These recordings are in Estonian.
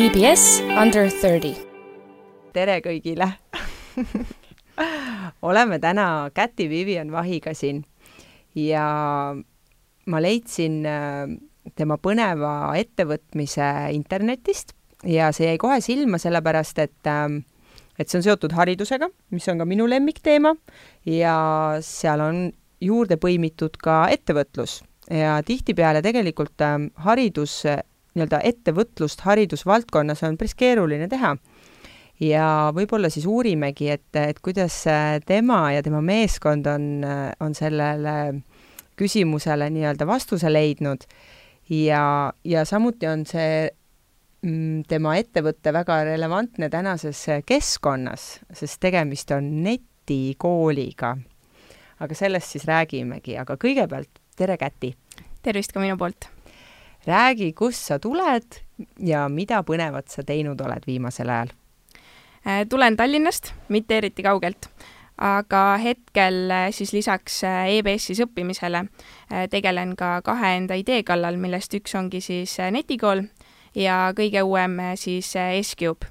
EBS Under thirty. tere kõigile oleme täna Käti Vivian Vahiga siin ja ma leidsin äh, tema põneva ettevõtmise internetist ja see jäi kohe silma, sellepärast et äh, et see on seotud haridusega, mis on ka minu lemmikteema ja seal on juurde põimitud ka ettevõtlus ja tihtipeale tegelikult äh, haridus, nii-öelda ettevõtlust haridusvaldkonnas on päris keeruline teha. ja võib-olla siis uurimegi, et, et kuidas tema ja tema meeskond on, on sellele küsimusele nii-öelda vastuse leidnud ja, ja samuti on see mm, tema ettevõte väga relevantne tänases keskkonnas, sest tegemist on netikooliga. aga sellest siis räägimegi, aga kõigepealt tere, Käti! tervist ka minu poolt! Räägi, kust sa tuled ja mida põnevat sa teinud oled viimasel ajal? Äh, tulen Tallinnast, mitte eriti kaugelt, aga hetkel äh, siis lisaks äh, EBS-is õppimisele tegelen ka kahe enda idee kallal, millest üks ongi siis netikool ja kõige uuem siis S-Cube.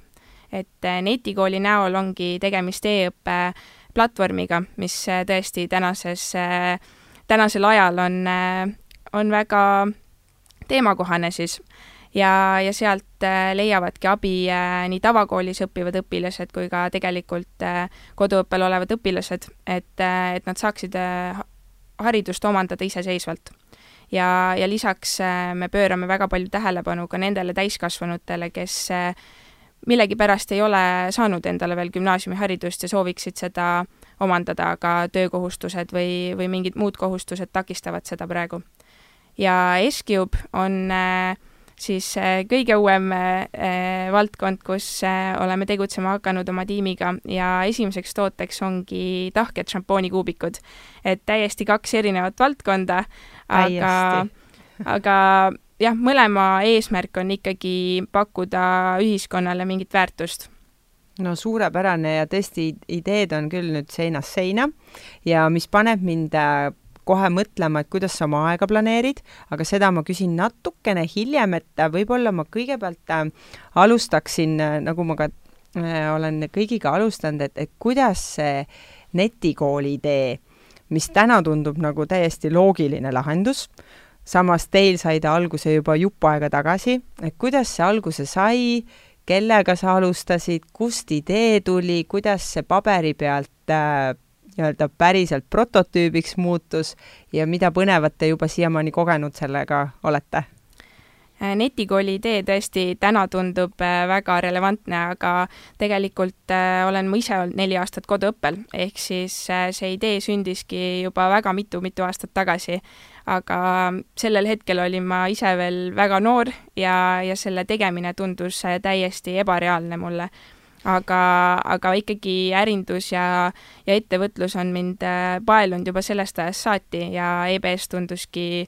et netikooli näol ongi tegemist e-õppe platvormiga, mis tõesti tänases, tänasel ajal on, on väga teemakohane siis ja, ja sealt äh, leiavadki abi äh, nii tavakoolis õppivad õpilased kui ka tegelikult äh, koduõppel olevad õpilased, et, et nad saaksid haridust omandada iseseisvalt. ja, ja lisaks me pöörame väga palju tähelepanu ka nendele täiskasvanutele, kes millegipärast ei ole saanud endale veel gümnaasiumiharidust ja sooviksid seda omandada, aga töökohustused või, või mingid muud kohustused takistavad seda praegu ja S-Cube on äh, siis äh, kõige uuem äh, valdkond, kus oleme tegutsema hakanud oma tiimiga ja esimeseks tooteks ongi tahked šampoonikuubikud. et täiesti kaks erinevat valdkonda, aga, aga jah, mõlema eesmärk on ikkagi pakkuda ühiskonnale mingit väärtust. No suurepärane ja tõesti, ideed on küll nüüd seinast seina. Ja mis paneb mind kohe mõtlema, et kuidas sa oma aega planeerid, aga seda ma küsin natukene hiljem, et võib-olla ma kõigepealt äh, alustaksin, äh, nagu ma ka äh, olen kõigiga alustanud, et, et kuidas see netikooli idee, mis täna tundub nagu täiesti loogiline lahendus, samas teil sai ta alguse juba jupp aega tagasi, et kuidas see alguse sai, kellega sa alustasid, kust idee tuli, kuidas see paberi pealt äh, nii-öelda päriselt prototüübiks muutus ja mida põnevat te juba siiamaani kogenud sellega olete? Äh, netikooli idee tõesti täna tundub äh, väga relevantne, aga tegelikult äh, olen ma ise olnud neli aastat koduõppel, ehk siis see idee sündiski juba väga mitu-mitu aastat tagasi. aga sellel hetkel olin ma ise veel väga noor ja, ja selle tegemine tundus täiesti ebareaalne mulle aga, aga ikkagi ärindus ja, ja ettevõtlus on mind äh, paelunud juba sellest ajast saati ja EBS tunduski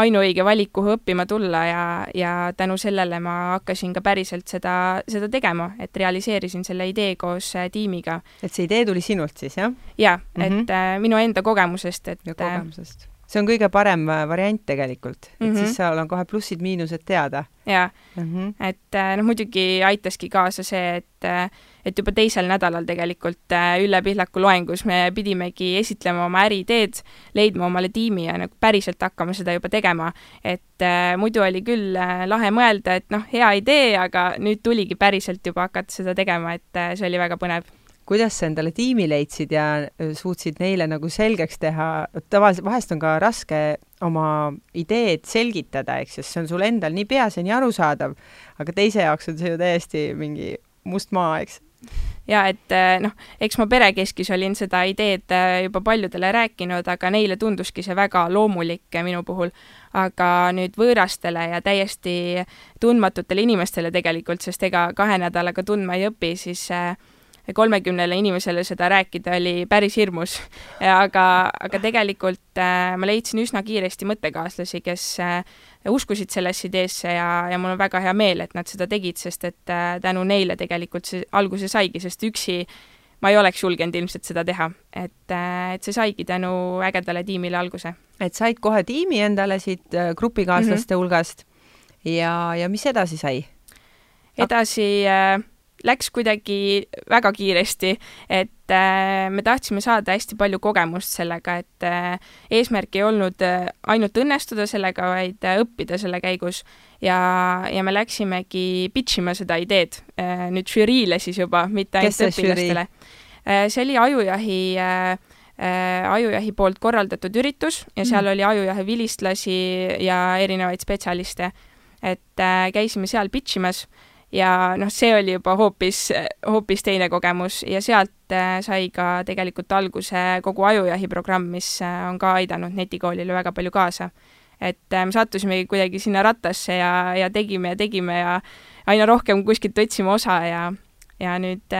ainuõige valik, kuhu õppima tulla ja, ja tänu sellele ma hakkasin ka päriselt seda, seda tegema, et realiseerisin selle idee koos äh, tiimiga. et see idee tuli sinult siis, jah? jaa, et mm -hmm. minu enda kogemusest, et ja kogemusest see on kõige parem äh, variant tegelikult, et mm -hmm. siis seal on kohe plussid-miinused teada. jaa mm, -hmm. et äh, noh, muidugi aitaski kaasa see, et äh, et juba teisel nädalal tegelikult Ülle Pihlaku loengus me pidimegi esitlema oma äriideed, leidma omale tiimi ja nagu päriselt hakkama seda juba tegema. et äh, muidu oli küll lahe mõelda, et noh, hea idee, aga nüüd tuligi päriselt juba hakata seda tegema, et äh, see oli väga põnev kuidas sa endale tiimi leidsid ja suutsid neile nagu selgeks teha, tavaliselt vahest on ka raske oma ideed selgitada, eks ju, see on sul endal nii peas ja nii arusaadav, aga teise jaoks on see ju täiesti mingi must maa, eks ja et noh, eks ma perekeskis olin seda ideed juba paljudele rääkinud, aga neile tunduski see väga loomulik minu puhul. aga nüüd võõrastele ja täiesti tundmatutele inimestele tegelikult, sest ega kahe nädalaga tundma ei õpi, siis äh, kolmekümnele inimesele seda rääkida oli päris hirmus. aga, aga tegelikult äh, ma leidsin üsna kiiresti mõttekaaslasi, kes äh, uskusid sellesse ideesse ja, ja mul on väga hea meel, et nad seda tegid, sest et äh, tänu neile tegelikult see alguse saigi, sest üksi ma ei oleks julgenud ilmselt seda teha, et, et see saigi tänu ägedale tiimile alguse. et said kohe tiimi endale siit grupikaaslaste mm -hmm. hulgast ja, ja mis edasi sai? edasi äh, läks kuidagi väga kiiresti, et äh, me tahtsime saada hästi palju kogemust sellega, et äh, eesmärk ei olnud äh, ainult õnnestuda sellega, vaid õppida selle käigus. ja, ja me läksimegi pitch ima seda ideed nüüd žüriile siis juba, mitte ainult õpilastele. See oli Ajujahi äh, Ajujahi poolt korraldatud üritus ja seal mm. oli Ajujahi vilistlasi ja erinevaid spetsialiste. et äh, käisime seal pitch imas ja noh, see oli juba hoopis, hoopis teine kogemus ja sealt äh, sai ka tegelikult alguse kogu Ajujahi programm, mis äh, on ka aidanud netikoolile väga palju kaasa. et äh, me sattusimegi kuidagi sinna rattasse ja, ja tegime ja tegime ja aina rohkem kuskilt võtsime osa ja, ja nüüd,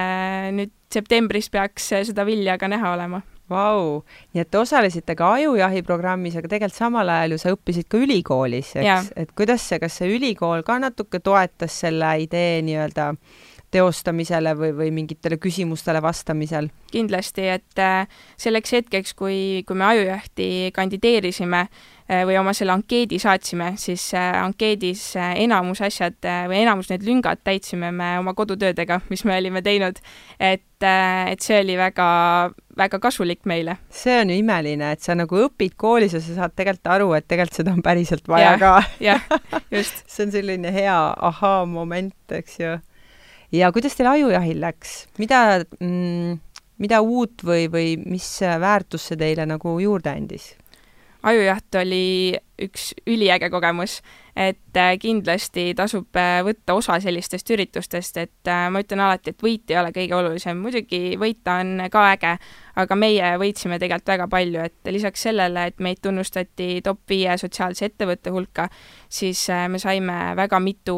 nüüd septembris peaks seda vilja ka näha olema Vau, nii et te osalesite ka ajujahi programmis, aga tegelikult samal ajal ju sa õppisid ka ülikoolis, eks, et kuidas see, kas see ülikool ka natuke toetas selle idee nii-öelda teostamisele või, või mingitele küsimustele vastamisel? kindlasti, et äh, selleks hetkeks, kui, kui me ajujahti kandideerisime äh, või oma selle ankeedi saatsime, siis äh, ankeedis enamus asjad või enamus need lüngad täitsime me oma kodutöödega, mis me olime teinud. et, et see oli väga, väga kasulik meile. see on ju imeline, et sa nagu õpid koolis ja sa saad tegelikult aru, et tegelikult seda on päriselt vaja ja, ka. jah, just see on selline hea ahaa-moment, eks ju ja kuidas teil ajujahil läks, mida mm,, mida uut või, või mis väärtust see teile nagu juurde andis? Ajujaht oli üks üliäge kogemus, et äh, kindlasti tasub äh, võtta osa sellistest üritustest, et äh, ma ütlen alati, et võit ei ole kõige olulisem, muidugi võita on ka äge, aga meie võitsime tegelikult väga palju, et lisaks sellele, et meid tunnustati top viie sotsiaalse ettevõtte hulka, siis me saime väga mitu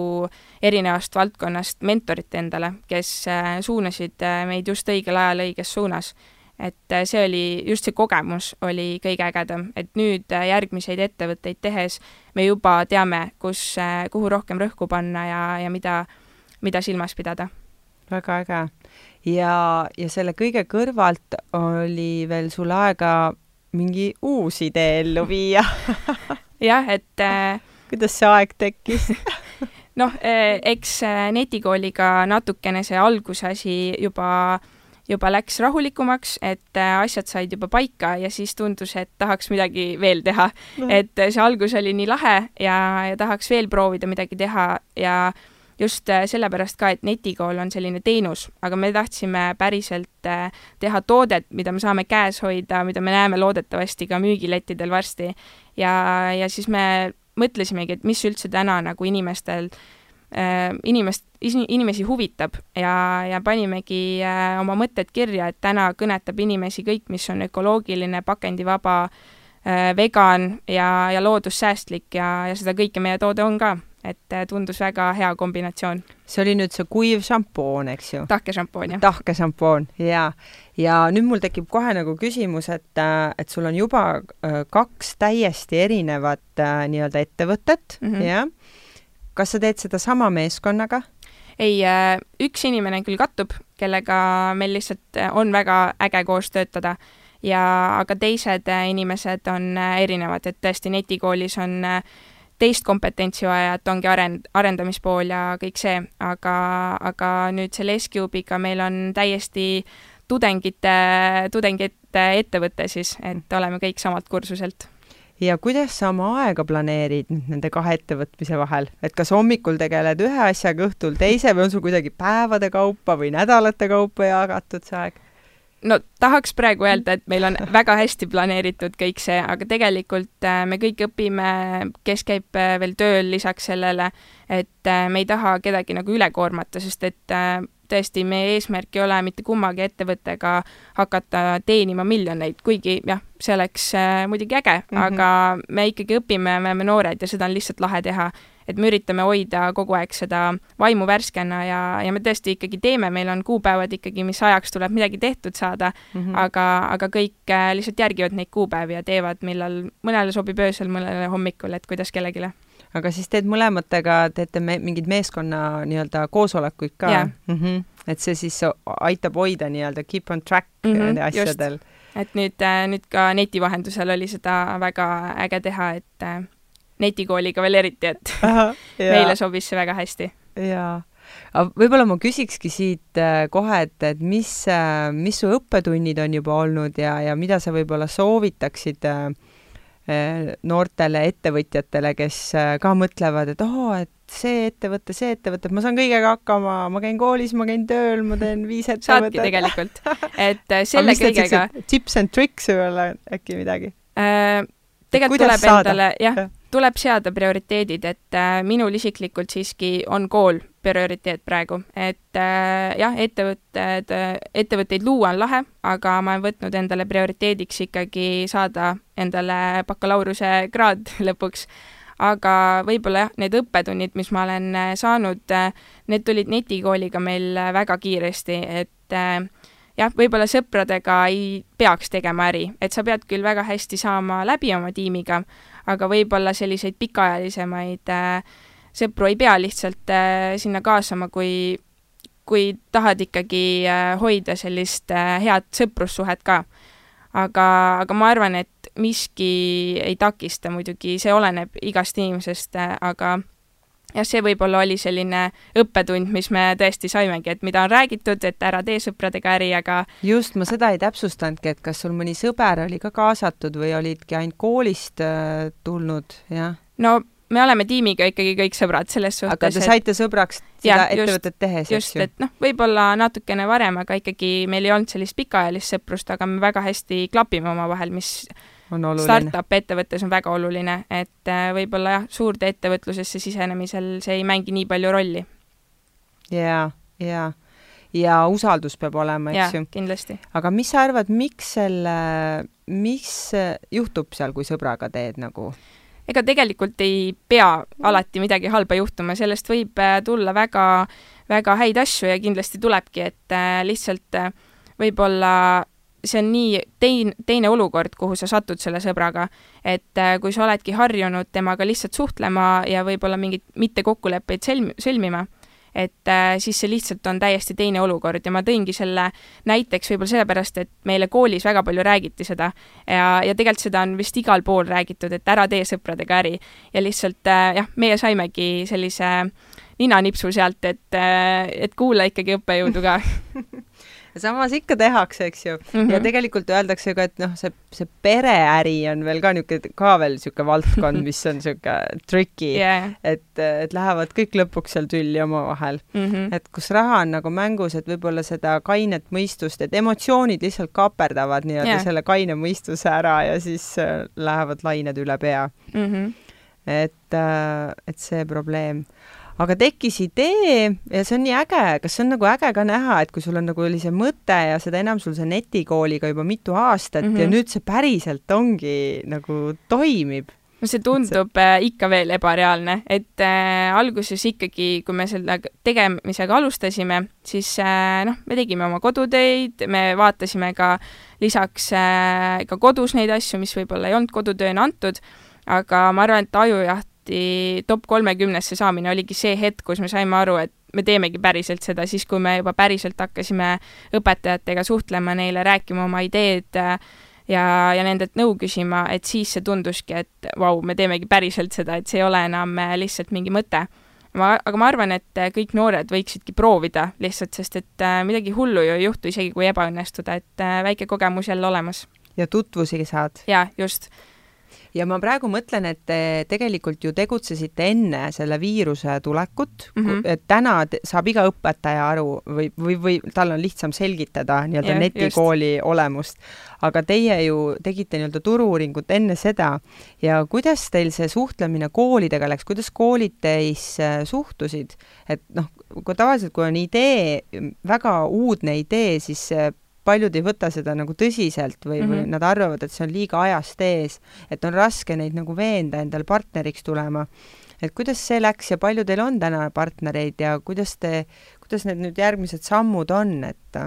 erinevast valdkonnast mentorit endale, kes suunasid meid just õigel ajal õiges suunas et äh, see oli, just see kogemus oli kõige ägedam, et nüüd äh, järgmiseid ettevõtteid tehes me juba teame, kus, äh, kuhu rohkem rõhku panna ja, ja mida, mida silmas pidada. väga äge. ja, ja selle kõige kõrvalt oli veel sul aega mingi uus idee ellu viia jah, et kuidas see aeg tekkis noh, eks netikooliga natukene see algusasi juba äh, juba läks rahulikumaks, et äh, asjad said juba paika ja siis tundus, et tahaks midagi veel teha no.. et äh, see algus oli nii lahe ja, ja tahaks veel proovida midagi teha ja just äh, sellepärast ka, et netikool on selline teenus, aga me tahtsime päriselt teha toodet, mida me saame käes hoida, mida me näeme loodetavasti ka müügilettidel varsti. ja, ja siis me mõtlesimegi, et mis üldse täna nagu inimestel Äh, inimest, inimesi huvitab ja, ja panimegi äh, oma mõtted kirja, et täna kõnetab inimesi kõik, mis on ökoloogiline, pakendivaba, äh, vegan ja, ja loodussäästlik ja, ja seda kõike meie toode on ka, et tundus väga hea kombinatsioon. see oli nüüd see kuiv šampoon, eks ju? tahke šampoon, jah. tahke šampoon, jaa. ja nüüd mul tekib kohe nagu küsimus, et, et sul on juba kaks täiesti erinevat nii-öelda ettevõtet mm, -hmm. jah kas sa teed seda sama meeskonnaga? ei, äh, üks inimene küll kattub, kellega meil lihtsalt äh, on väga äge koos töötada. Ja aga teised äh, inimesed on erinevad, et tõesti netikoolis on teist kompetentsi vaja, et ongi arend-, arendamispool ja kõik see, aga, aga nüüd selle S-Cube'iga meil on täiesti tudengite, tudengite ettevõte siis, et oleme kõik samalt kursuselt ja kuidas sa oma aega planeerid nende kahe ettevõtmise vahel, et kas hommikul tegeled ühe asjaga, õhtul teise või on sul kuidagi päevade kaupa või nädalate kaupa jagatud see aeg? no tahaks praegu öelda, et meil on väga hästi planeeritud kõik see, aga tegelikult äh, me kõik õpime, kes käib äh, veel tööl lisaks sellele, et äh, me ei taha kedagi nagu üle koormata, sest et tõesti, meie eesmärk ei ole mitte kummagi ettevõttega hakata teenima miljoneid, kuigi jah, see oleks äh, muidugi äge mm, -hmm. aga me ikkagi õpime, me oleme noored ja seda on lihtsalt lahe teha. et me üritame hoida kogu aeg seda vaimu värskena ja, ja me tõesti ikkagi teeme, meil on kuupäevad ikkagi, mis ajaks tuleb midagi tehtud saada mm, -hmm. aga, aga kõik äh, lihtsalt järgivad neid kuupäevi ja teevad, millal mõnele sobib öösel, mõnele hommikul, et kuidas kellelegi aga siis teed mõlematega, teete me mingeid meeskonna nii-öelda koosolekuid ka yeah.? Mm -hmm. et see siis aitab hoida nii-öelda keep on track mm -hmm, nende asjadel. et nüüd, äh, nüüd ka neti vahendusel oli seda väga äge teha, et äh, netikooliga veel eriti, et Aha, meile sobis see väga hästi. jaa võib-olla ma küsikski siit äh, kohe, et, et mis, mis su õppetunnid on juba olnud ja, ja mida sa võib-olla soovitaksid äh, noortele ettevõtjatele, kes ka mõtlevad, et oo, et see ettevõte, see ettevõte, ma saan kõigega hakkama, ma käin koolis, ma käin tööl, ma teen viis ettevõtet. saadki tegelikult, et selle kõigega. Tips and tricks võib-olla äkki midagi äh,? tegelikult tuleb saada? endale, jah ja., tuleb seada prioriteedid, et äh, minul isiklikult siiski on kool prioriteet praegu, et äh, jah, ettevõtted, ettevõtteid luua on lahe, aga ma olen võtnud endale prioriteediks ikkagi saada endale bakalaureuse kraad lõpuks. aga võib-olla jah, need õppetunnid, mis ma olen äh, saanud, need tulid netikooliga meil väga kiiresti, et jah, võib-olla sõpradega ei peaks tegema äri, et sa pead küll väga hästi saama läbi oma tiimiga, aga võib-olla selliseid pikaajalisemaid äh, sõpru ei pea lihtsalt äh, sinna kaasama, kui, kui tahad ikkagi äh, hoida sellist head sõprussuhet ka. aga, aga ma arvan, et miski ei takista muidugi, see oleneb igast inimesest aga jah, see võib-olla oli selline õppetund, mis me tõesti saimegi, et mida on räägitud, et ära tee sõpradega äri, aga just, ma seda ei täpsustanudki, et kas sul mõni sõber oli ka kaasatud või olidki ainult koolist äh, tulnud, jah? no me oleme tiimiga ikkagi kõik sõbrad selles suhtes. aga te saite sõbraks seda ettevõtet tehes, eks ju? just, et noh, võib-olla natukene varem, aga ikkagi meil ei olnud sellist pikaajalist sõprust, aga me väga hästi klapime omavahel, mis. Startup ettevõttes on väga oluline, et äh, võib-olla jah, suurde ettevõtlusesse sisenemisel see ei mängi nii palju rolli. jaa, jaa ja usaldus peab olema, eks ju. kindlasti. aga mis sa arvad, miks selle, mis juhtub seal, kui sõbraga teed nagu? ega tegelikult ei pea alati midagi halba juhtuma, sellest võib äh, tulla väga, väga häid asju ja kindlasti tulebki, et äh, lihtsalt võib-olla see on nii tein-, teine olukord, kuhu sa satud selle sõbraga, et kui sa oledki harjunud temaga lihtsalt suhtlema ja võib-olla mingeid mittekokkuleppeid sõlm-, sõlmima et äh, siis see lihtsalt on täiesti teine olukord ja ma tõingi selle näiteks võib-olla sellepärast, et meile koolis väga palju räägiti seda ja, ja tegelikult seda on vist igal pool räägitud, et ära tee sõpradega äri. ja lihtsalt äh, jah, meie saimegi sellise ninanipsu sealt, et, äh, et kuula ikkagi õppejõudu ka samas ikka tehakse, eks ju mm. -hmm. ja tegelikult öeldakse ka, et noh, see, see pereäri on veel ka niisugune, ka veel niisugune valdkond, mis on niisugune tricky yeah., et, et lähevad kõik lõpuks seal tülli omavahel mm. -hmm. et kus raha on nagu mängus, et võib-olla seda kainet mõistust, et emotsioonid lihtsalt kaaperdavad nii-öelda yeah. selle kaine mõistuse ära ja siis äh, lähevad lained üle pea mm. -hmm. et, äh, et see probleem aga tekkis idee ja see on nii äge, kas see on nagu äge ka näha, et kui sul on nagu oli see mõte ja seda enam sul see netikooliga juba mitu aastat mm -hmm. ja mhm. nüüd see päriselt ongi nagu toimib no see tundub see... Äh, ikka veel ebareaalne, et äh, alguses ikkagi, kui me selle tegemisega alustasime, siis äh, noh, me tegime oma kodutöid, me vaatasime ka lisaks äh, ka kodus neid asju, mis võib-olla ei olnud kodutööna antud, aga ma arvan, et ajujaht Balti top kolmekümnesse saamine oligi see hetk, kus me saime aru, et me teemegi päriselt seda, siis kui me juba päriselt hakkasime õpetajatega suhtlema, neile rääkima oma ideed ja, ja nendelt nõu küsima, et siis see tunduski, et vau, me teemegi päriselt seda, et see ei ole enam lihtsalt mingi mõte. ma, aga ma arvan, et kõik noored võiksidki proovida lihtsalt, sest et äh, midagi hullu ju ei juhtu, isegi kui ebaõnnestuda, et äh, väike kogemus jälle olemas. ja tutvusi saad. jaa, just ja ma praegu mõtlen, et te tegelikult ju tegutsesite enne selle viiruse tulekut mm, -hmm. et täna saab iga õpetaja aru või, või, või tal on lihtsam selgitada nii-öelda yeah, netikooli just. olemust. aga teie ju tegite nii-öelda turu-uuringut enne seda ja kuidas teil see suhtlemine koolidega läks, kuidas koolid teisse suhtusid? et noh, kui tavaliselt, kui on idee, väga uudne idee, siis paljud ei võta seda nagu tõsiselt või mm, -hmm. või mhm. nad arvavad, et see on liiga ajast ees, et on raske neid nagu veenda endale partneriks tulema. et kuidas see läks ja palju teil on täna partnereid ja kuidas te, kuidas need nüüd järgmised sammud on, et?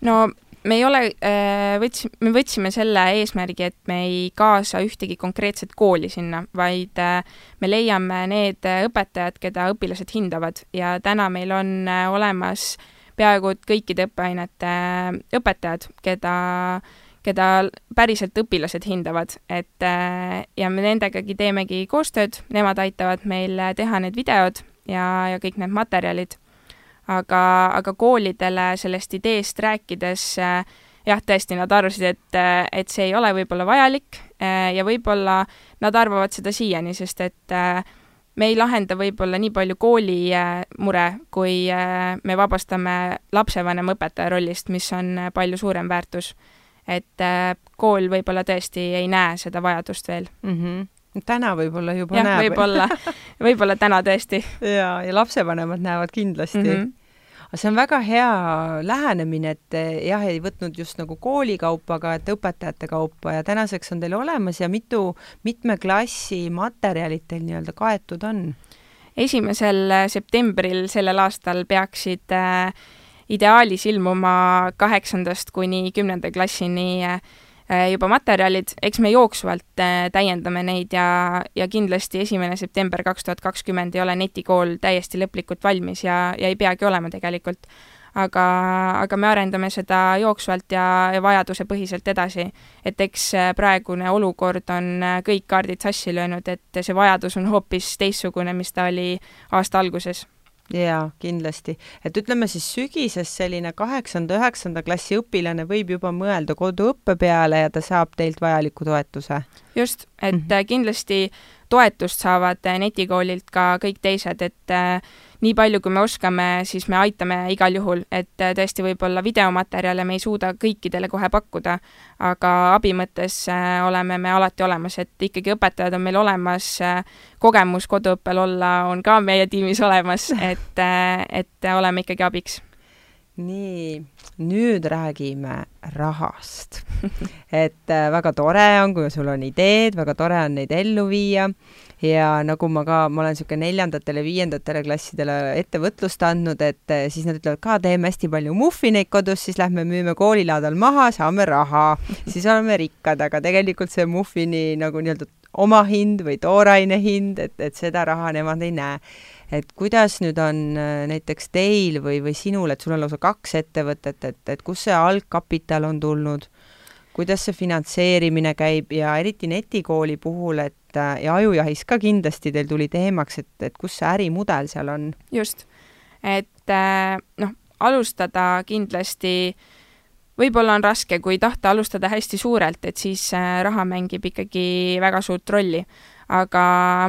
no me ei ole, äh, võts-, me võtsime selle eesmärgi, et me ei kaasa ühtegi konkreetset kooli sinna, vaid äh, me leiame need õpetajad, keda õpilased hindavad ja täna meil on äh, olemas äh, peaaegu kõikide õppeainete õpetajad, keda, keda päriselt õpilased hindavad, et ja me nendegagi teemegi koostööd, nemad aitavad meil teha need videod ja, ja kõik need materjalid. aga, aga koolidele sellest ideest rääkides äh, jah, tõesti, nad arvasid, et, et see ei ole võib-olla vajalik äh, ja võib-olla nad arvavad seda siiani, sest et äh, me ei lahenda võib-olla nii palju kooli äh, mure, kui me vabastame lapsevanema õpetaja rollist, mis on palju suurem väärtus. et kool võib-olla tõesti ei näe seda vajadust veel mm. -hmm. täna võib-olla juba jah, näeb. võib-olla, võib-olla täna tõesti. ja, ja lapsevanemad näevad kindlasti mm. -hmm aga see on väga hea lähenemine, et eh, jah, ei võtnud just nagu kooli kaupa, aga et õpetajate kaupa ja tänaseks on teil olemas ja mitu, mitme klassi materjalid teil nii-öelda kaetud on? esimesel septembril sellel aastal peaksid äh, ideaalis ilmuma kaheksandast kuni kümnenda klassini Äh, juba materjalid, eks me jooksvalt äh, täiendame neid ja, ja kindlasti esimene september kaks tuhat kakskümmend ei ole netikool täiesti lõplikult valmis ja, ja ei peagi olema tegelikult. aga, aga me arendame seda jooksvalt ja, ja vajadusepõhiselt edasi. et eks äh, praegune olukord on kõik kaardid sassi löönud, et see vajadus on hoopis teistsugune, mis ta oli aasta alguses jaa, kindlasti. et ütleme siis sügises selline kaheksanda-üheksanda klassi õpilane võib juba mõelda koduõppe peale ja ta saab teilt vajaliku toetuse. just, et mm -hmm. kindlasti toetust saavad netikoolilt ka kõik teised, et äh, nii palju, kui me oskame, siis me aitame igal juhul, et äh, tõesti võib-olla videomaterjale me ei suuda kõikidele kohe pakkuda, aga abi mõttes äh, oleme me alati olemas, et ikkagi õpetajad on meil olemas, kogemus koduõppel olla on ka meie tiimis olemas, et, et oleme ikkagi abiks nii, nüüd räägime rahast. et äh, väga tore on, kui sul on ideed, väga tore on neid ellu viia. Ja nagu ma ka, ma olen niisugune neljandatele, viiendatele klassidele ettevõtlust andnud, et äh, siis nad ütlevad ka, teeme hästi palju muffineid kodus, siis lähme müüme koolilaadal maha, saame raha, siis oleme rikkad, aga tegelikult see muffini nagu nii-öelda omahind või tooraine hind, et, et seda raha nemad ei näe et kuidas nüüd on äh, näiteks teil või, või sinul, et sul on lausa kaks ettevõtet, et, et kust see algkapital on tulnud, kuidas see finantseerimine käib ja eriti netikooli puhul, et äh, ja ajujahis ka kindlasti teil tuli teemaks, et, et kus see ärimudel seal on? just, et äh, noh, alustada kindlasti võib-olla on raske, kui tahta alustada hästi suurelt, et siis raha mängib ikkagi väga suurt rolli aga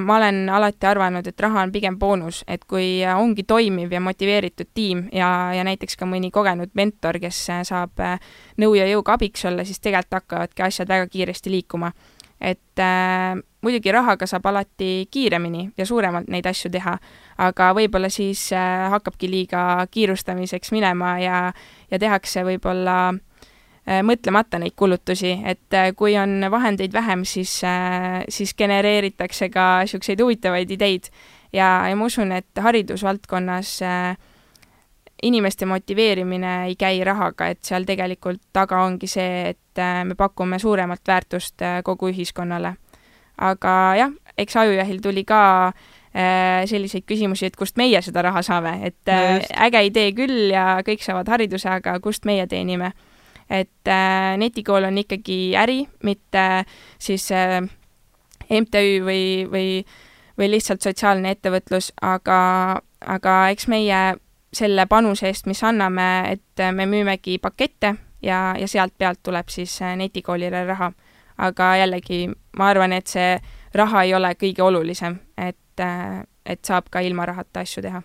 ma olen alati arvanud, et raha on pigem boonus, et kui ongi toimiv ja motiveeritud tiim ja, ja näiteks ka mõni kogenud mentor, kes saab nõu ja jõuga abiks olla, siis tegelikult hakkavadki asjad väga kiiresti liikuma. et äh, muidugi rahaga saab alati kiiremini ja suuremalt neid asju teha, aga võib-olla siis äh, hakkabki liiga kiirustamiseks minema ja, ja tehakse võib-olla äh, Äh, mõtlemata neid kulutusi, et äh, kui on vahendeid vähem, siis, äh, siis genereeritakse ka niisuguseid huvitavaid ideid. ja, ja ma usun, et haridusvaldkonnas inimeste motiveerimine ei käi rahaga, et seal tegelikult taga ongi see, et me pakume suuremat väärtust kogu ühiskonnale. aga jah, eks Ajujahil tuli ka selliseid küsimusi, et kust meie seda raha saame, et no äge idee küll ja kõik saavad hariduse, aga kust meie teenime et äh, netikool on ikkagi äri, mitte siis äh, MTÜ või, või, või lihtsalt sotsiaalne ettevõtlus, aga, aga eks meie selle panuse eest, mis anname, et me müümegi pakette ja, ja sealt pealt tuleb siis äh, netikoolile raha. aga jällegi, ma arvan, et see raha ei ole kõige olulisem, et, et saab ka ilma rahata asju teha.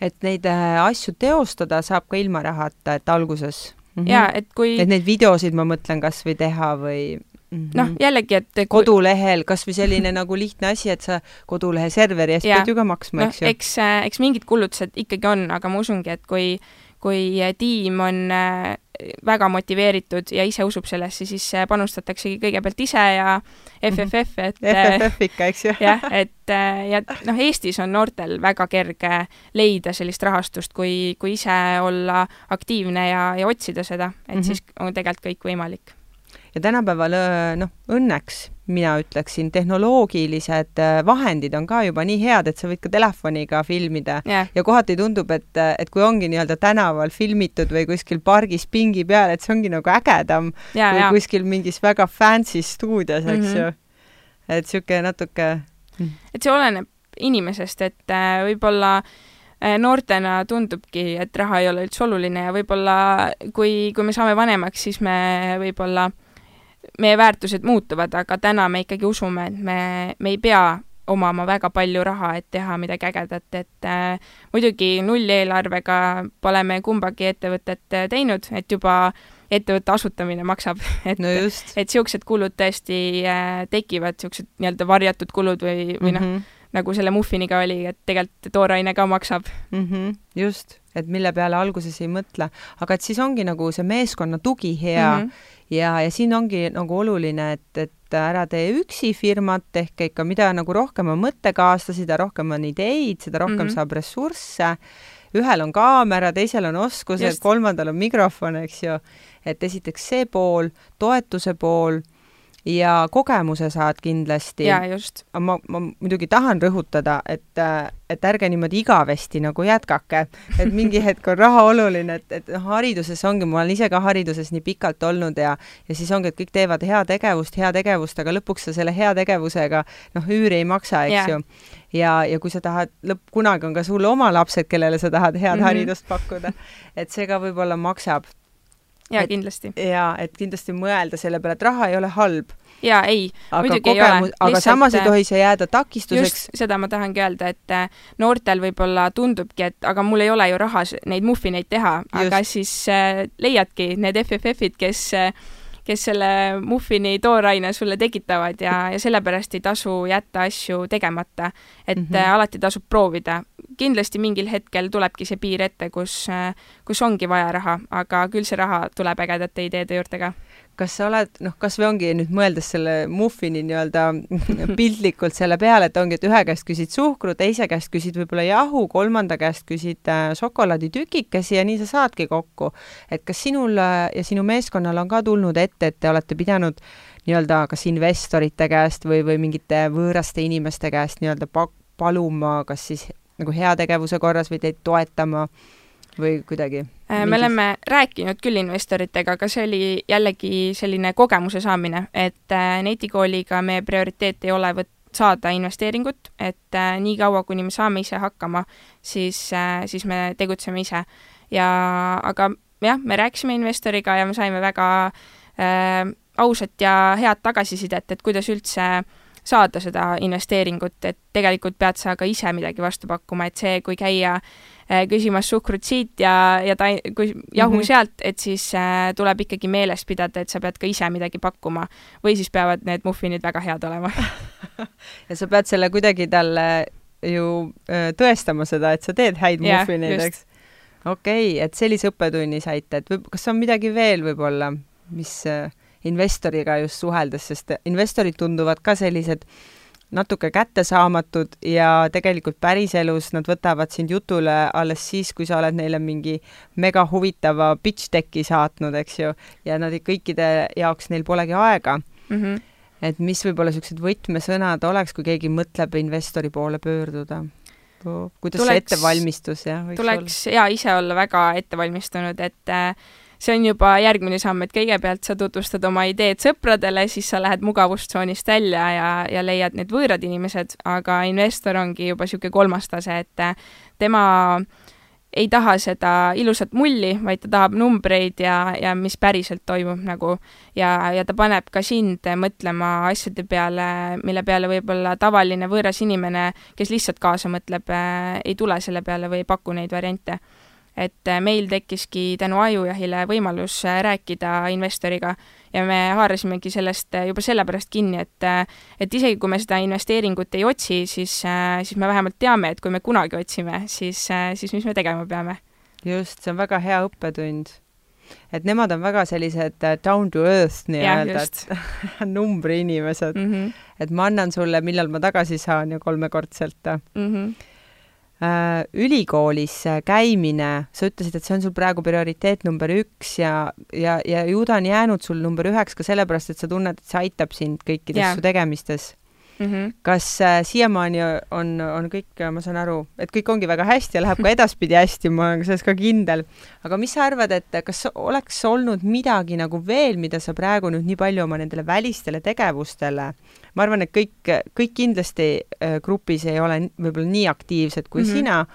et neid asju teostada saab ka ilma rahata, et alguses mm. -hmm. ja et kui et neid videosid ma mõtlen kas või teha või mm -hmm. noh, jällegi, et kui... kodulehel kas või selline nagu lihtne asi, et sa kodulehe serveri eest pead ju ka maksma no,, eks ju. eks, äh, eks mingid kulutused ikkagi on, aga ma usungi, et kui kui tiim on äh, väga motiveeritud ja ise usub sellesse, siis panustataksegi kõigepealt ise ja FFF, et FFF ikka, eks ju. jah, et ja noh, Eestis on noortel väga kerge leida sellist rahastust, kui, kui ise olla aktiivne ja, ja otsida seda, et mm -hmm. siis on tegelikult kõik võimalik ja tänapäeval noh, õnneks mina ütleksin, tehnoloogilised vahendid on ka juba nii head, et sa võid ka telefoniga filmida yeah. ja kohati tundub, et, et kui ongi nii-öelda tänaval filmitud või kuskil pargis pingi peal, et see ongi nagu ägedam yeah, kui yeah. kuskil mingis väga fancy stuudios, eks mm -hmm. ju. et niisugune natuke et see oleneb inimesest, et äh, võib-olla äh, noortena tundubki, et raha ei ole üldse oluline ja võib-olla kui, kui me saame vanemaks, siis me võib-olla, meie väärtused muutuvad, aga täna me ikkagi usume, et me, me ei pea omama väga palju raha, et teha midagi ägedat, et äh, muidugi nulleelarvega pole me kumbagi ettevõtet teinud, et juba ettevõtte asutamine maksab, et no et niisugused kulud tõesti äh, tekivad, niisugused nii-öelda varjatud kulud või, või noh mm -hmm., nagu selle muffiniga oli, et tegelikult tooraine ka maksab mm. -hmm, just, et mille peale alguses ei mõtle, aga et siis ongi nagu see meeskonna tugi hea mm -hmm. ja, ja siin ongi nagu oluline, et, et ära tee üksi firmat, ehk ikka mida nagu rohkem on mõttekaaslasi, seda rohkem on ideid, seda rohkem mm -hmm. saab ressursse ühel on kaamera, teisel on oskused, kolmandal on mikrofon, eks ju. et esiteks see pool, toetuse pool ja kogemuse saad kindlasti. jaa, just. ma, ma muidugi tahan rõhutada, et, et ärge niimoodi igavesti nagu jätkake, et mingi hetk on raha oluline, et, et noh, hariduses ongi, ma olen ise ka hariduses nii pikalt olnud ja ja siis ongi, et kõik teevad heategevust, heategevust, aga lõpuks sa selle heategevusega noh, üüri ei maksa, eks yeah. ju. ja, ja kui sa tahad, lõpp, kunagi on ka sul oma lapsed, kellele sa tahad head mm -hmm. haridust pakkuda, et see ka võib-olla maksab jaa, kindlasti. jaa, et kindlasti mõelda selle peale, et raha ei ole halb. jaa, ei, muidugi ei ole. aga Lihtsalt, samas ei tohi see jääda takistuseks. seda ma tahangi öelda, et äh, noortel võib-olla tundubki, et aga mul ei ole ju raha neid muffineid teha, aga siis äh, leiadki need FFF-id, kes äh, kes selle muffini tooraine sulle tekitavad ja, ja sellepärast ei tasu jätta asju tegemata. et mm -hmm. alati tasub proovida. Kindlasti mingil hetkel tulebki see piir ette, kus, kus ongi vaja raha, aga küll see raha tuleb ägedate ideede juurde ka kas sa oled, noh, kas või ongi nüüd mõeldes selle muffini nii-öelda piltlikult selle peale, et ongi, et ühe käest küsid suhkru, teise käest küsid võib-olla jahu, kolmanda käest küsid äh, šokolaaditükikesi ja nii sa saadki kokku. et kas sinul äh, ja sinu meeskonnal on ka tulnud ette, et te olete pidanud nii-öelda kas investorite käest või, või mingite võõraste inimeste käest nii-öelda pa-, paluma, kas siis nagu heategevuse korras või teid toetama või kuidagi? Äh, me oleme rääkinud küll investoritega, aga see oli jällegi selline kogemuse saamine, et äh, netikooliga meie prioriteet ei ole võt-, saada investeeringut, et äh, niikaua, kuni me saame ise hakkama, siis äh,, siis me tegutseme ise. ja aga jah, me rääkisime investoriga ja me saime väga äh, ausat ja head tagasisidet, et kuidas üldse saada seda investeeringut, et tegelikult pead sa ka ise midagi vastu pakkuma, et see, kui käia Äh, küsimas suhkrut siit ja, ja ta, kui jahu mm -hmm. sealt, et siis äh, tuleb ikkagi meeles pidada, et sa pead ka ise midagi pakkuma. või siis peavad need muffinid väga head olema ja sa pead selle kuidagi talle ju äh, tõestama seda, et sa teed häid yeah, muffineid, eks? okei okay,, et sellise õppetunni saite, et võib, kas on midagi veel võib-olla, mis äh, investoriga just suheldes, sest investorid tunduvad ka sellised natuke kättesaamatud ja tegelikult päriselus nad võtavad sind jutule alles siis, kui sa oled neile mingi mega huvitava pitch deck'i saatnud, eks ju, ja nad kõikide jaoks neil polegi aega mm. -hmm. et mis võib-olla niisugused võtmesõnad oleks, kui keegi mõtleb investori poole pöörduda? kuidas tuleks, see ettevalmistus, jah? tuleks olla? jaa, ise olla väga ettevalmistunud, et äh, see on juba järgmine samm, et kõigepealt sa tutvustad oma ideed sõpradele, siis sa lähed mugavustsoonist välja ja, ja leiad need võõrad inimesed, aga investor ongi juba niisugune kolmas tase, et tema ei taha seda ilusat mulli, vaid ta tahab numbreid ja, ja mis päriselt toimub nagu. Ja, ja ta paneb ka sind mõtlema asjade peale, mille peale võib-olla tavaline võõras inimene, kes lihtsalt kaasa mõtleb, ei tule selle peale või ei paku neid variante et äh, meil tekkiski tänu Ajujahile võimalus äh, rääkida investoriga ja me haarasimegi sellest äh, juba sellepärast kinni, et et isegi kui me seda investeeringut ei otsi, siis, siis me vähemalt teame, et kui me kunagi otsime, siis, siis mis me tegema peame. just, see on väga hea õppetund. et nemad on väga sellised down to earth nii-öelda, et numbriinimesed mm. -hmm. et ma annan sulle, millal ma tagasi saan ja kolmekordselt mm. -hmm ülikoolis käimine, sa ütlesid, et see on sul praegu prioriteet number üks ja, ja, ja ju ta on jäänud sul number üheks ka sellepärast, et sa tunned, et see aitab sind kõikides yeah. su tegemistes. Mm. -hmm. kas äh, siiamaani on, on kõik, ma saan aru, et kõik ongi väga hästi ja läheb ka edaspidi hästi, ma olen selles ka kindel. aga mis sa arvad, et kas oleks olnud midagi nagu veel, mida sa praegu nüüd nii palju oma nendele välistele tegevustele, ma arvan, et kõik, kõik kindlasti äh, grupis ei ole võib-olla nii aktiivsed kui mm -hmm. sina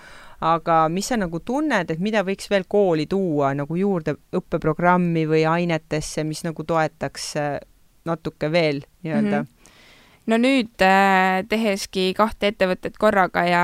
aga mis sa nagu tunned, et mida võiks veel kooli tuua nagu juurde õppeprogrammi või ainetesse, mis nagu toetaks äh, natuke veel nii-öelda mm? -hmm no nüüd äh, teheski kahte ettevõtet korraga ja,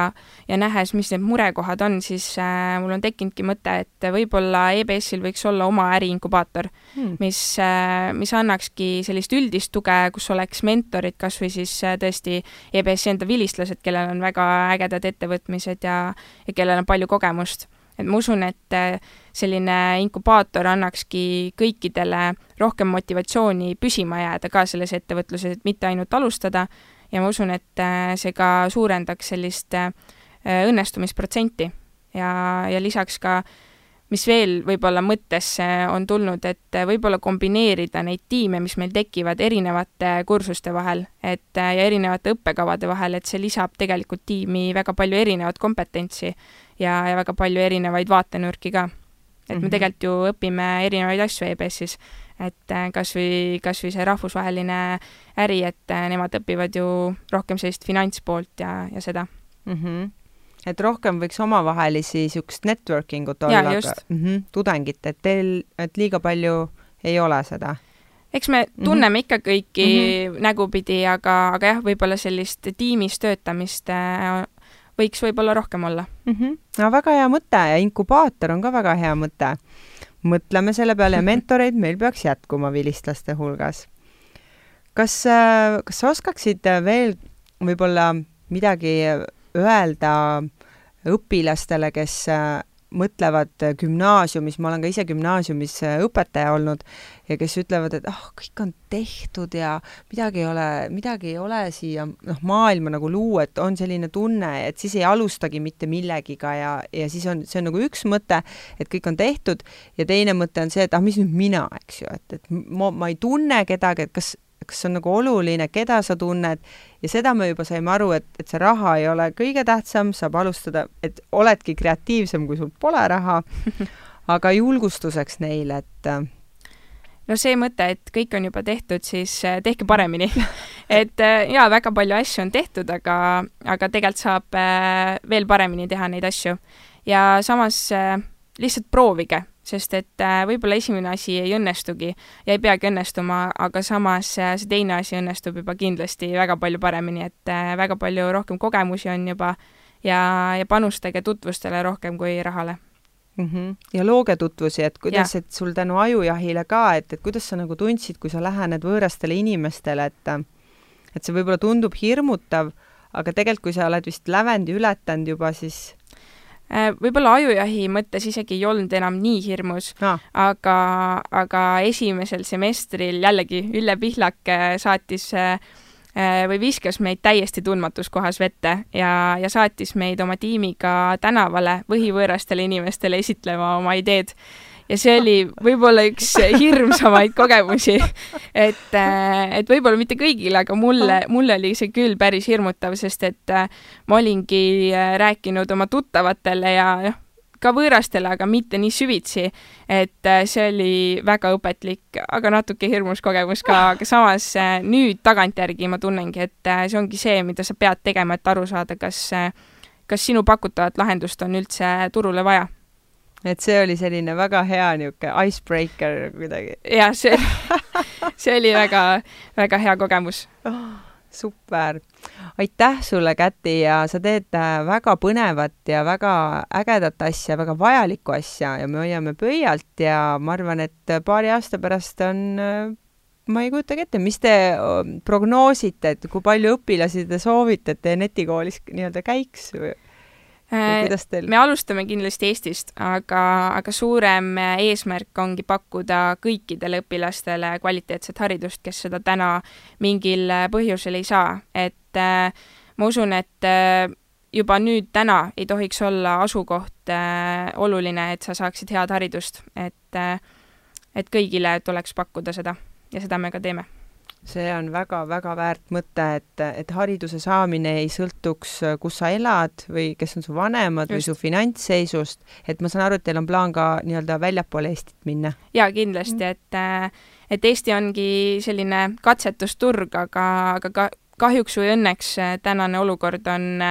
ja nähes, mis need murekohad on, siis äh, mul on tekkinudki mõte, et võib-olla EBS-il võiks olla oma äriinkubaator hmm., mis äh,, mis annakski sellist üldist tuge, kus oleks mentorid, kas või siis tõesti EBS-i enda vilistlased, kellel on väga ägedad ettevõtmised ja, ja kellel on palju kogemust et ma usun, et äh, selline inkubaator annakski kõikidele rohkem motivatsiooni püsima jääda ka selles ettevõtluses, et mitte ainult alustada, ja ma usun, et äh, see ka suurendaks sellist äh, õnnestumisprotsenti. Ja, ja lisaks ka mis veel võib-olla mõttesse on tulnud, et võib-olla kombineerida neid tiime, mis meil tekivad erinevate kursuste vahel, et ja erinevate õppekavade vahel, et see lisab tegelikult tiimi väga palju erinevat kompetentsi ja, ja väga palju erinevaid vaatenurki ka. et me -hmm. tegelikult ju õpime erinevaid asju EBS-is, et äh, kas või, kas või see rahvusvaheline äri, et nemad õpivad ju rohkem sellist finantspoolt ja, ja seda mm. -hmm et rohkem võiks omavahelisi niisugust networking ut olla, aga mm -hmm, tudengit, et teil, et liiga palju ei ole seda? eks me mhm. tunneme mm -hmm. ikka kõiki mm -hmm. nägupidi, aga, aga jah, võib-olla sellist tiimis töötamist äh, võiks võib-olla rohkem olla mm. -hmm. no väga hea mõte ja inkubaator on ka väga hea mõte. mõtleme selle peale ja mentoreid meil peaks jätkuma vilistlaste hulgas. kas, äh, kas sa oskaksid veel võib-olla midagi öelda õpilastele, kes äh, mõtlevad gümnaasiumis, ma olen ka ise gümnaasiumis äh, õpetaja olnud, ja kes ütlevad, et ah oh,, kõik on tehtud ja midagi ei ole, midagi ei ole siia noh, maailma nagu luua, et on selline tunne, et siis ei alustagi mitte millegiga ja, ja siis on, see on nagu üks mõte, et kõik on tehtud, ja teine mõte on see, et ah, mis nüüd mina, eks ju, et, et ma, ma ei tunne kedagi, et kas kas on nagu oluline, keda sa tunned ja seda me juba saime aru, et, et see raha ei ole kõige tähtsam, saab alustada, et oledki kreatiivsem, kui sul pole raha, aga julgustuseks neile, et äh, no see mõte, et kõik on juba tehtud, siis äh, tehke paremini. Et äh, jaa, väga palju asju on tehtud, aga, aga tegelikult saab veel paremini teha neid asju. ja samas lihtsalt proovige sest et äh, võib-olla esimene asi ei õnnestugi ja ei peagi õnnestuma, aga samas äh, see teine asi õnnestub juba kindlasti väga palju paremini, et äh, väga palju rohkem kogemusi on juba ja, ja panustage tutvustele rohkem kui rahale mm. -hmm. ja looge tutvusi, et kuidas, et sul tänu ajujahile ka, et, et kuidas sa nagu tundsid, kui sa lähened võõrastele inimestele, et et see võib-olla tundub hirmutav, aga tegelikult, kui sa oled vist lävendi ületanud juba, siis võib-olla ajujahi mõttes isegi ei olnud enam nii hirmus no., aga, aga esimesel semestril jällegi Ülle Pihlak äh, saatis äh, või viskas meid täiesti tundmatus kohas vette ja, ja saatis meid oma tiimiga tänavale võhivõõrastele inimestele esitlema oma ideed ja see oli võib-olla üks hirmsamaid kogemusi. et, äh, et võib-olla mitte kõigile, aga mulle, mulle oli see küll päris hirmutav, sest et äh, ma olingi äh, rääkinud oma tuttavatele ja noh, ka võõrastele, aga mitte nii süvitsi. et see oli väga õpetlik, aga natuke hirmus kogemus ka, aga samas nüüd tagantjärgi ma tunnengi, et see ongi see, mida sa pead tegema, et aru saada, kas, kas sinu pakutavat lahendust on üldse turule vaja et see oli selline väga hea niisugune icebreaker kuidagi. jah, see, see oli väga, väga hea kogemus oh,. super, aitäh sulle, Käti, ja sa teed äh, väga põnevat ja väga ägedat asja, väga vajalikku asja ja me hoiame pöialt ja ma arvan, et paari aasta pärast on äh, ma ei kujutagi ette, mis te prognoosite, et kui palju õpilasi te soovite, et teie netikoolis nii-öelda käiks või? Teil... me alustame kindlasti Eestist, aga, aga suurem eesmärk ongi pakkuda kõikidele õpilastele kvaliteetset haridust, kes seda täna mingil põhjusel ei saa, et äh, ma usun, et äh, juba nüüd täna ei tohiks olla asukoht äh, oluline, et sa saaksid head haridust, et äh, et kõigile tuleks pakkuda seda. Ja seda me ka teeme see on väga-väga väärt mõte, et, et hariduse saamine ei sõltuks, kus sa elad või kes on su vanemad Just. või su finantsseisust, et ma saan aru, et teil on plaan ka nii-öelda väljapoole Eestit minna? jaa, kindlasti, mm. et et Eesti ongi selline katsetusturg, aga, aga ka kahjuks või õnneks tänane olukord on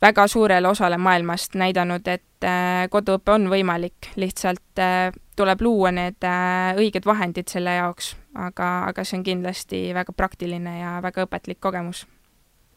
väga suurele osale maailmast näidanud, et koduõpe on võimalik, lihtsalt tuleb luua need õiged vahendid selle jaoks aga, aga see on kindlasti väga praktiline ja väga õpetlik kogemus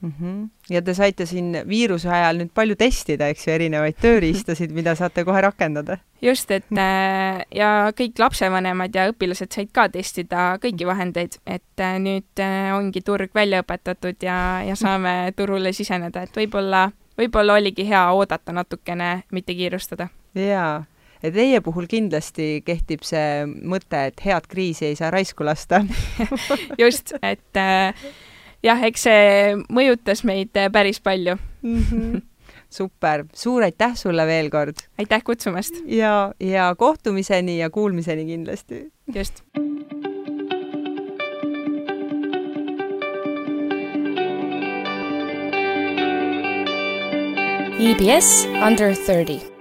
mm. -hmm. ja te saite siin viiruse ajal nüüd palju testida, eks ju, erinevaid tööriistasid, mida saate kohe rakendada? just, et äh, ja kõik lapsevanemad ja õpilased said ka testida kõiki vahendeid, et äh, nüüd äh, ongi turg välja õpetatud ja, ja saame turule siseneda, et võib-olla, võib-olla oligi hea oodata natukene, mitte kiirustada. jaa ja teie puhul kindlasti kehtib see mõte, et head kriisi ei saa raisku lasta just, et äh, jah, eks see mõjutas meid äh, päris palju mm. -hmm. super, suur aitäh sulle veel kord! aitäh kutsumast! ja, ja kohtumiseni ja kuulmiseni kindlasti! just! EBS Under 30